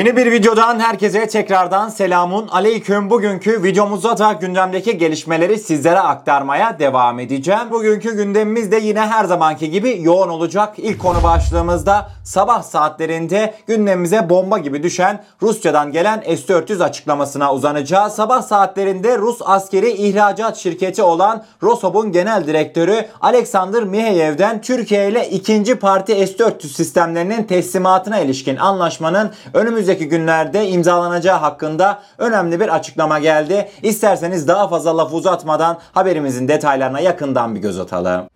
Yeni bir videodan herkese tekrardan selamun aleyküm. Bugünkü videomuzda da gündemdeki gelişmeleri sizlere aktarmaya devam edeceğim. Bugünkü gündemimiz de yine her zamanki gibi yoğun olacak. İlk konu başlığımızda sabah saatlerinde gündemimize bomba gibi düşen Rusya'dan gelen S-400 açıklamasına uzanacağız. Sabah saatlerinde Rus askeri ihracat şirketi olan Rosob'un genel direktörü Alexander Miheyev'den Türkiye ile ikinci parti S-400 sistemlerinin teslimatına ilişkin anlaşmanın önümüzdeki günlerde imzalanacağı hakkında önemli bir açıklama geldi. İsterseniz daha fazla laf uzatmadan haberimizin detaylarına yakından bir göz atalım.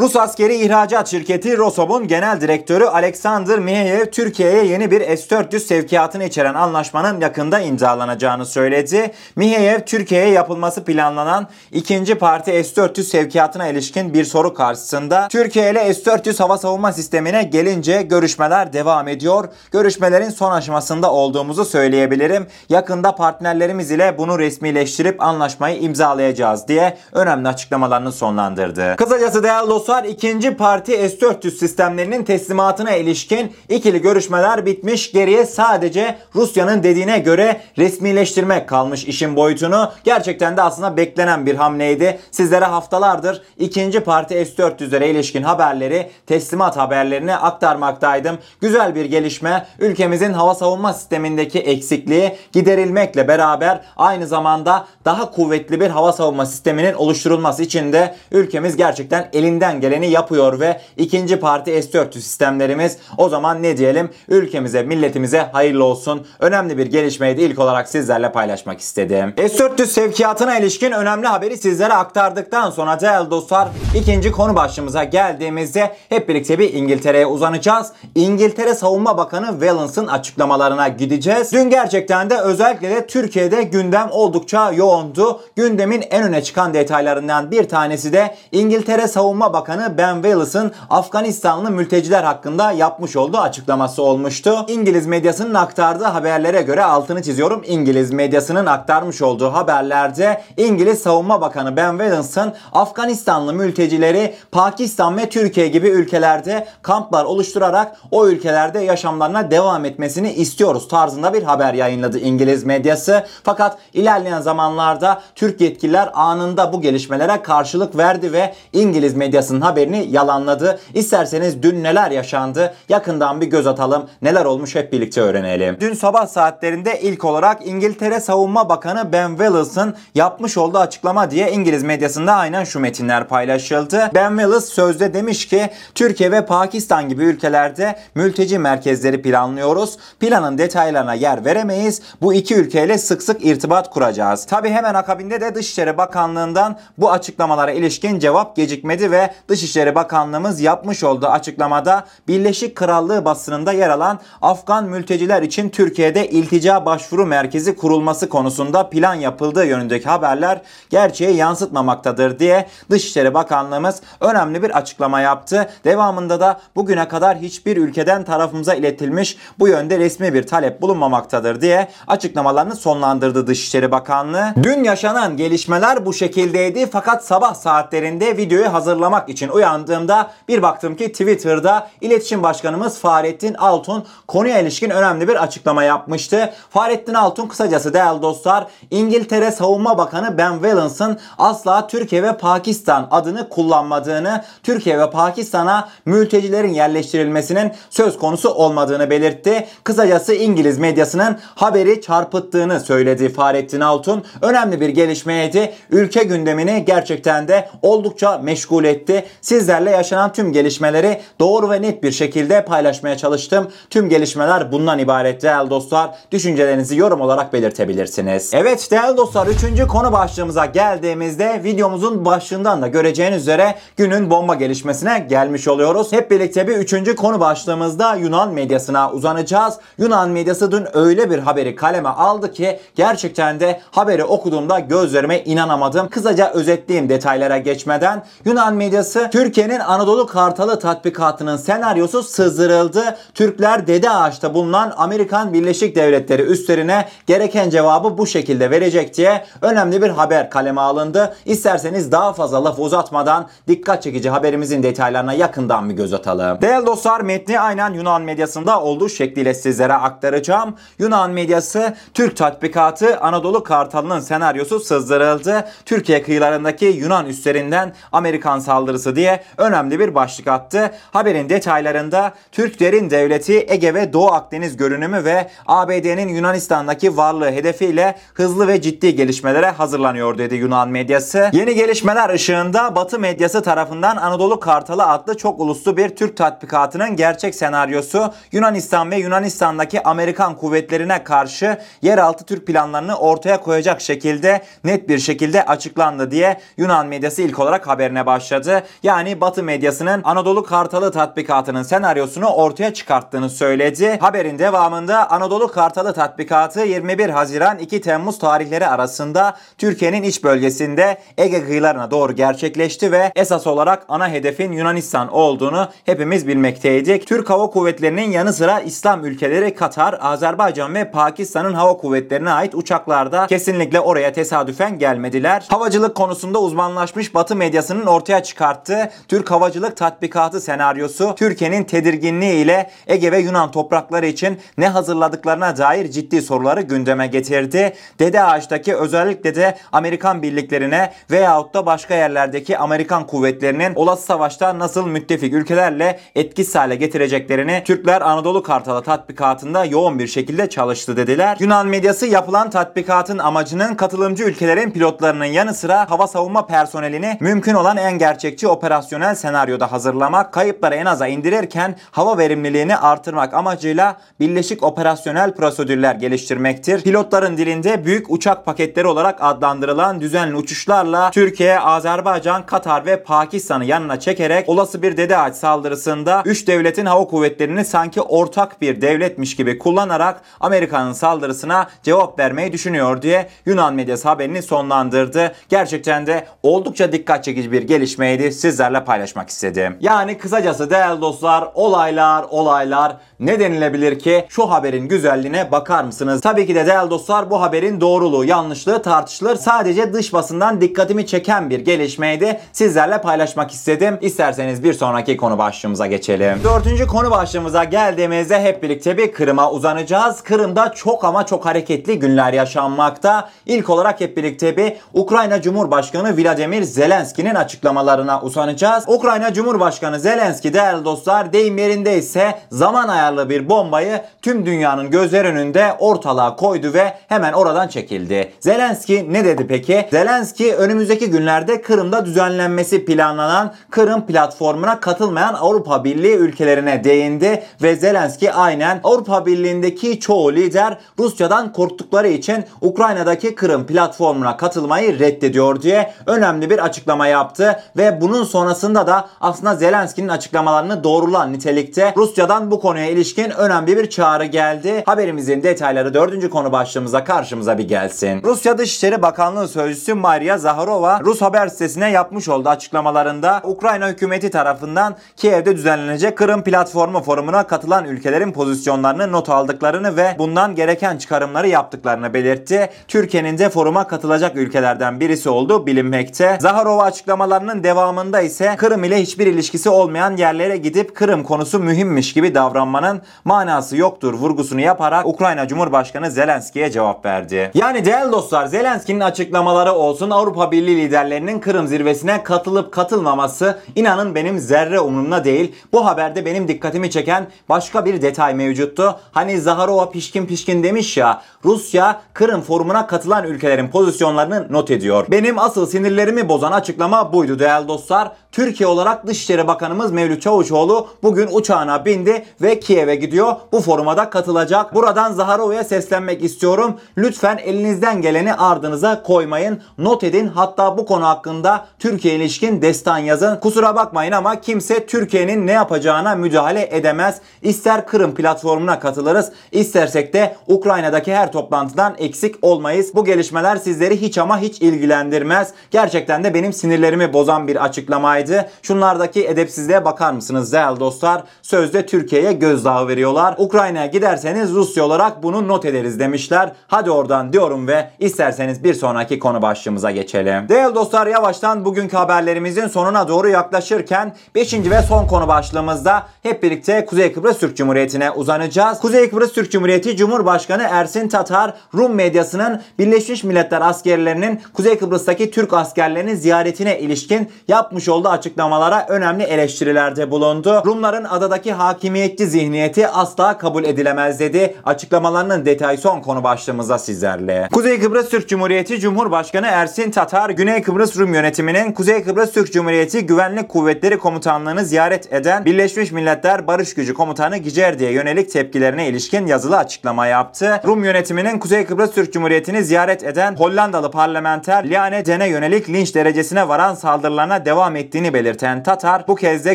Rus askeri ihracat şirketi Rosob'un genel direktörü Alexander Miheyev Türkiye'ye yeni bir S-400 sevkiyatını içeren anlaşmanın yakında imzalanacağını söyledi. Miheyev Türkiye'ye yapılması planlanan ikinci parti S-400 sevkiyatına ilişkin bir soru karşısında Türkiye ile S-400 hava savunma sistemine gelince görüşmeler devam ediyor. Görüşmelerin son aşamasında olduğumuzu söyleyebilirim. Yakında partnerlerimiz ile bunu resmileştirip anlaşmayı imzalayacağız diye önemli açıklamalarını sonlandırdı. Kısacası değerli dostlar ikinci parti S-400 sistemlerinin teslimatına ilişkin ikili görüşmeler bitmiş. Geriye sadece Rusya'nın dediğine göre resmileştirmek kalmış işin boyutunu. Gerçekten de aslında beklenen bir hamleydi. Sizlere haftalardır ikinci parti S-400'lere ilişkin haberleri, teslimat haberlerini aktarmaktaydım. Güzel bir gelişme. Ülkemizin hava savunma sistemindeki eksikliği giderilmekle beraber aynı zamanda daha kuvvetli bir hava savunma sisteminin oluşturulması için de ülkemiz gerçekten elinden geleni yapıyor ve ikinci parti S-400 sistemlerimiz o zaman ne diyelim ülkemize milletimize hayırlı olsun. Önemli bir gelişmeyi de ilk olarak sizlerle paylaşmak istedim. S-400 sevkiyatına ilişkin önemli haberi sizlere aktardıktan sonra değerli dostlar ikinci konu başlığımıza geldiğimizde hep birlikte bir İngiltere'ye uzanacağız. İngiltere Savunma Bakanı Valence'ın açıklamalarına gideceğiz. Dün gerçekten de özellikle de Türkiye'de gündem oldukça yoğundu. Gündemin en öne çıkan detaylarından bir tanesi de İngiltere Savunma Bakanı Ben Wallace'ın Afganistanlı mülteciler hakkında yapmış olduğu açıklaması olmuştu. İngiliz medyasının aktardığı haberlere göre altını çiziyorum. İngiliz medyasının aktarmış olduğu haberlerde İngiliz Savunma Bakanı Ben Wallace'ın Afganistanlı mültecileri Pakistan ve Türkiye gibi ülkelerde kamplar oluşturarak o ülkelerde yaşamlarına devam etmesini istiyoruz tarzında bir haber yayınladı İngiliz medyası. Fakat ilerleyen zamanlarda Türk yetkililer anında bu gelişmelere karşılık verdi ve İngiliz medyasının haberini yalanladı. İsterseniz dün neler yaşandı yakından bir göz atalım. Neler olmuş hep birlikte öğrenelim. Dün sabah saatlerinde ilk olarak İngiltere Savunma Bakanı Ben Wallace'ın yapmış olduğu açıklama diye İngiliz medyasında aynen şu metinler paylaşıldı. Ben Wallace sözde demiş ki Türkiye ve Pakistan gibi ülkelerde mülteci merkezleri planlıyoruz. Planın detaylarına yer veremeyiz. Bu iki ülkeyle sık sık irtibat kuracağız. Tabi hemen akabinde de Dışişleri Bakanlığı'ndan bu açıklamalara ilişkin cevap gecikmedi ve Dışişleri Bakanlığımız yapmış olduğu açıklamada Birleşik Krallığı basınında yer alan Afgan mülteciler için Türkiye'de iltica başvuru merkezi kurulması konusunda plan yapıldığı yönündeki haberler gerçeği yansıtmamaktadır diye Dışişleri Bakanlığımız önemli bir açıklama yaptı. Devamında da bugüne kadar hiçbir ülkeden tarafımıza iletilmiş bu yönde resmi bir talep bulunmamaktadır diye açıklamalarını sonlandırdı Dışişleri Bakanlığı. Dün yaşanan gelişmeler bu şekildeydi fakat sabah saatlerinde videoyu hazırlamak için uyandığımda bir baktım ki Twitter'da iletişim başkanımız Fahrettin Altun konuya ilişkin önemli bir açıklama yapmıştı. Fahrettin Altun kısacası değerli dostlar İngiltere Savunma Bakanı Ben Wallace'ın asla Türkiye ve Pakistan adını kullanmadığını, Türkiye ve Pakistan'a mültecilerin yerleştirilmesinin söz konusu olmadığını belirtti. Kısacası İngiliz medyasının haberi çarpıttığını söyledi Fahrettin Altun. Önemli bir gelişmeydi. Ülke gündemini gerçekten de oldukça meşgul etti. Sizlerle yaşanan tüm gelişmeleri doğru ve net bir şekilde paylaşmaya çalıştım. Tüm gelişmeler bundan ibaret değerli dostlar. Düşüncelerinizi yorum olarak belirtebilirsiniz. Evet değerli dostlar 3. konu başlığımıza geldiğimizde videomuzun başlığından da göreceğiniz üzere günün bomba gelişmesine gelmiş oluyoruz. Hep birlikte bir 3. konu başlığımızda Yunan medyasına uzanacağız. Yunan medyası dün öyle bir haberi kaleme aldı ki gerçekten de haberi okuduğumda gözlerime inanamadım. Kısaca özetleyeyim detaylara geçmeden. Yunan medyası medyası Türkiye'nin Anadolu Kartalı tatbikatının senaryosu sızdırıldı. Türkler Dede Ağaç'ta bulunan Amerikan Birleşik Devletleri üstlerine gereken cevabı bu şekilde verecek diye önemli bir haber kaleme alındı. İsterseniz daha fazla laf uzatmadan dikkat çekici haberimizin detaylarına yakından bir göz atalım. Değerli dostlar metni aynen Yunan medyasında olduğu şekliyle sizlere aktaracağım. Yunan medyası Türk tatbikatı Anadolu Kartalı'nın senaryosu sızdırıldı. Türkiye kıyılarındaki Yunan üstlerinden Amerikan saldırısı diye önemli bir başlık attı. Haberin detaylarında Türklerin devleti Ege ve Doğu Akdeniz görünümü ve ABD'nin Yunanistan'daki varlığı hedefiyle hızlı ve ciddi gelişmelere hazırlanıyor dedi Yunan medyası. Yeni gelişmeler ışığında Batı medyası tarafından Anadolu Kartalı adlı çok uluslu bir Türk tatbikatının gerçek senaryosu Yunanistan ve Yunanistan'daki Amerikan kuvvetlerine karşı yeraltı Türk planlarını ortaya koyacak şekilde net bir şekilde açıklandı diye Yunan medyası ilk olarak haberine başladı. Yani Batı medyasının Anadolu Kartalı tatbikatının senaryosunu ortaya çıkarttığını söyledi. Haberin devamında Anadolu Kartalı tatbikatı 21 Haziran 2 Temmuz tarihleri arasında Türkiye'nin iç bölgesinde Ege kıyılarına doğru gerçekleşti ve esas olarak ana hedefin Yunanistan olduğunu hepimiz bilmekteydik. Türk Hava Kuvvetleri'nin yanı sıra İslam ülkeleri Katar, Azerbaycan ve Pakistan'ın hava kuvvetlerine ait uçaklarda kesinlikle oraya tesadüfen gelmediler. Havacılık konusunda uzmanlaşmış Batı medyasının ortaya çıkarttığı Türk havacılık tatbikatı senaryosu Türkiye'nin tedirginliği ile Ege ve Yunan toprakları için ne hazırladıklarına dair ciddi soruları gündeme getirdi. Dede Ağaç'taki özellikle de Amerikan birliklerine veyahut da başka yerlerdeki Amerikan kuvvetlerinin olası savaşta nasıl müttefik ülkelerle etkisiz hale getireceklerini Türkler Anadolu Kartalı tatbikatında yoğun bir şekilde çalıştı dediler. Yunan medyası yapılan tatbikatın amacının katılımcı ülkelerin pilotlarının yanı sıra hava savunma personelini mümkün olan en gerçekçi operasyonel senaryoda hazırlamak, kayıpları en aza indirirken hava verimliliğini artırmak amacıyla birleşik operasyonel prosedürler geliştirmektir. Pilotların dilinde büyük uçak paketleri olarak adlandırılan düzenli uçuşlarla Türkiye, Azerbaycan, Katar ve Pakistan'ı yanına çekerek olası bir Dede Ağaç saldırısında 3 devletin hava kuvvetlerini sanki ortak bir devletmiş gibi kullanarak Amerika'nın saldırısına cevap vermeyi düşünüyor diye Yunan medyası haberini sonlandırdı. Gerçekten de oldukça dikkat çekici bir gelişmeydi. Sizlerle paylaşmak istedim. Yani kısacası değerli dostlar olaylar olaylar ne denilebilir ki şu haberin güzelliğine bakar mısınız? Tabii ki de değerli dostlar bu haberin doğruluğu yanlışlığı tartışılır. Sadece dış basından dikkatimi çeken bir gelişmeydi. Sizlerle paylaşmak istedim. İsterseniz bir sonraki konu başlığımıza geçelim. Dördüncü konu başlığımıza geldiğimizde hep birlikte bir Kırım'a uzanacağız. Kırım'da çok ama çok hareketli günler yaşanmakta. İlk olarak hep birlikte bir Ukrayna Cumhurbaşkanı Vladimir Zelenski'nin açıklamalarına uzanacağız. Ukrayna Cumhurbaşkanı Zelenski değerli dostlar deyim yerinde ise zaman ayarlı bir bombayı tüm dünyanın gözler önünde ortalığa koydu ve hemen oradan çekildi. Zelenski ne dedi peki? Zelenski önümüzdeki günlerde Kırım'da düzenlenmesi planlanan Kırım platformuna katılmayan Avrupa Birliği ülkelerine değindi ve Zelenski aynen Avrupa Birliği'ndeki çoğu lider Rusya'dan korktukları için Ukrayna'daki Kırım platformuna katılmayı reddediyor diye önemli bir açıklama yaptı ve bunun sonrasında da aslında Zelenski'nin açıklamalarını doğrulan nitelikte Rusya'dan bu konuya ilişkin önemli bir çağrı geldi. Haberimizin detayları dördüncü konu başlığımıza karşımıza bir gelsin. Rusya Dışişleri Bakanlığı Sözcüsü Maria Zaharova Rus haber sitesine yapmış olduğu açıklamalarında Ukrayna hükümeti tarafından Kiev'de düzenlenecek Kırım platformu forumuna katılan ülkelerin pozisyonlarını not aldıklarını ve bundan gereken çıkarımları yaptıklarını belirtti. Türkiye'nin de foruma katılacak ülkelerden birisi olduğu bilinmekte. Zaharova açıklamalarının devamında ise Kırım ile hiçbir ilişkisi olmayan yerlere gidip Kırım konusu mühimmiş gibi davranmanın manası yoktur vurgusunu yaparak Ukrayna Cumhurbaşkanı Zelenski'ye cevap verdi. Yani değerli dostlar Zelenski'nin açıklamaları olsun Avrupa Birliği liderlerinin Kırım zirvesine katılıp katılmaması inanın benim zerre umurumda değil. Bu haberde benim dikkatimi çeken başka bir detay mevcuttu. Hani Zaharova pişkin pişkin demiş ya Rusya Kırım forumuna katılan ülkelerin pozisyonlarını not ediyor. Benim asıl sinirlerimi bozan açıklama buydu değerli dostlar. Türkiye olarak Dışişleri Bakanımız Mevlüt Çavuşoğlu bugün uçağına bindi ve Kiev'e gidiyor. Bu foruma da katılacak. Buradan Zaharova'ya seslenmek istiyorum. Lütfen elinizden geleni ardınıza koymayın. Not edin. Hatta bu konu hakkında Türkiye ilişkin destan yazın. Kusura bakmayın ama kimse Türkiye'nin ne yapacağına müdahale edemez. İster Kırım platformuna katılırız, istersek de Ukrayna'daki her toplantıdan eksik olmayız. Bu gelişmeler sizleri hiç ama hiç ilgilendirmez. Gerçekten de benim sinirlerimi bozan bir açıklama açıklamaydı. Şunlardaki edepsizliğe bakar mısınız değerli dostlar? Sözde Türkiye'ye gözdağı veriyorlar. Ukrayna'ya giderseniz Rusya olarak bunu not ederiz demişler. Hadi oradan diyorum ve isterseniz bir sonraki konu başlığımıza geçelim. Değerli dostlar yavaştan bugünkü haberlerimizin sonuna doğru yaklaşırken 5. ve son konu başlığımızda hep birlikte Kuzey Kıbrıs Türk Cumhuriyeti'ne uzanacağız. Kuzey Kıbrıs Türk Cumhuriyeti Cumhurbaşkanı Ersin Tatar, Rum medyasının Birleşmiş Milletler askerlerinin Kuzey Kıbrıs'taki Türk askerlerinin ziyaretine ilişkin yapmış olduğu açıklamalara önemli eleştirilerde bulundu. Rumların adadaki hakimiyetçi zihniyeti asla kabul edilemez dedi. Açıklamalarının detay son konu başlığımızda sizlerle. Kuzey Kıbrıs Türk Cumhuriyeti Cumhurbaşkanı Ersin Tatar, Güney Kıbrıs Rum yönetiminin Kuzey Kıbrıs Türk Cumhuriyeti Güvenlik Kuvvetleri Komutanlığı'nı ziyaret eden Birleşmiş Milletler Barış Gücü Komutanı Gicerdi'ye yönelik tepkilerine ilişkin yazılı açıklama yaptı. Rum yönetiminin Kuzey Kıbrıs Türk Cumhuriyeti'ni ziyaret eden Hollandalı parlamenter Liane Den'e yönelik linç derecesine varan saldırılarına devam ettiğini belirten Tatar, bu kez de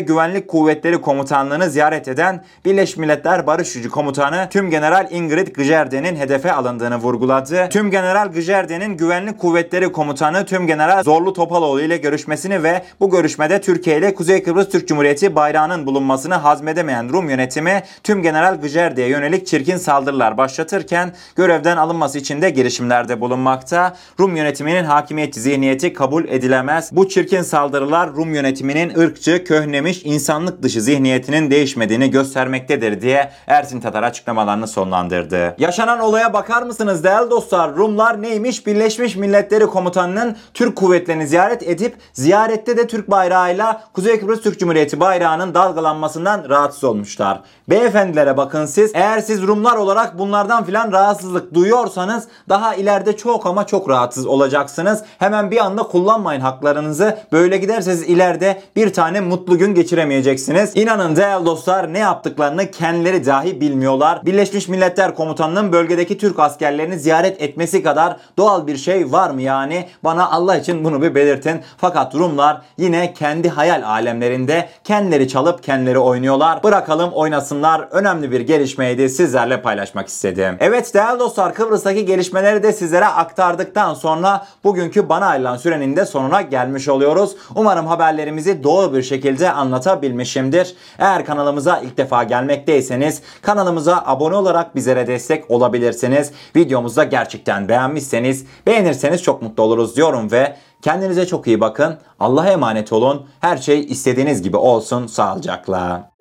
Güvenlik Kuvvetleri Komutanlığı'nı ziyaret eden Birleşmiş Milletler Barış Gücü Komutanı Tüm General Ingrid Gijerde'nin hedefe alındığını vurguladı. Tüm General Gijerde'nin Güvenlik Kuvvetleri Komutanı Tüm General Zorlu Topaloğlu ile görüşmesini ve bu görüşmede Türkiye ile Kuzey Kıbrıs Türk Cumhuriyeti bayrağının bulunmasını hazmedemeyen Rum yönetimi Tüm General Gijerde'ye yönelik çirkin saldırılar başlatırken görevden alınması için de girişimlerde bulunmakta. Rum yönetiminin hakimiyetçi zihniyeti kabul edilemez. Bu çirkin saldırılar Rum yönetiminin ırkçı, köhnemiş, insanlık dışı zihniyetinin değişmediğini göstermektedir diye Ersin Tatar açıklamalarını sonlandırdı. Yaşanan olaya bakar mısınız değerli dostlar? Rumlar neymiş? Birleşmiş Milletleri Komutanı'nın Türk kuvvetlerini ziyaret edip ziyarette de Türk bayrağıyla Kuzey Kıbrıs Türk Cumhuriyeti bayrağının dalgalanmasından rahatsız olmuşlar. Beyefendilere bakın siz eğer siz Rumlar olarak bunlardan filan rahatsızlık duyuyorsanız daha ileride çok ama çok rahatsız olacaksınız. Hemen bir anda kullanmayın haklarınızı. Böyle giderseniz ileride bir tane mutlu gün geçiremeyeceksiniz. İnanın değerli dostlar ne yaptıklarını kendileri dahi bilmiyorlar. Birleşmiş Milletler Komutanı'nın bölgedeki Türk askerlerini ziyaret etmesi kadar doğal bir şey var mı yani? Bana Allah için bunu bir belirtin. Fakat Rumlar yine kendi hayal alemlerinde kendileri çalıp kendileri oynuyorlar. Bırakalım oynasınlar. Önemli bir gelişmeydi. Sizlerle paylaşmak istedim. Evet değerli dostlar Kıbrıs'taki gelişmeleri de sizlere aktardıktan sonra bugünkü bana ayrılan sürenin de sonuna gelmiş oluyoruz. Umarım haberlerimizi doğru bir şekilde anlatabilmişimdir. Eğer kanalımıza ilk defa gelmekteyseniz kanalımıza abone olarak bizlere destek olabilirsiniz. Videomuzu da gerçekten beğenmişseniz beğenirseniz çok mutlu oluruz diyorum ve kendinize çok iyi bakın. Allah'a emanet olun. Her şey istediğiniz gibi olsun. Sağlıcakla.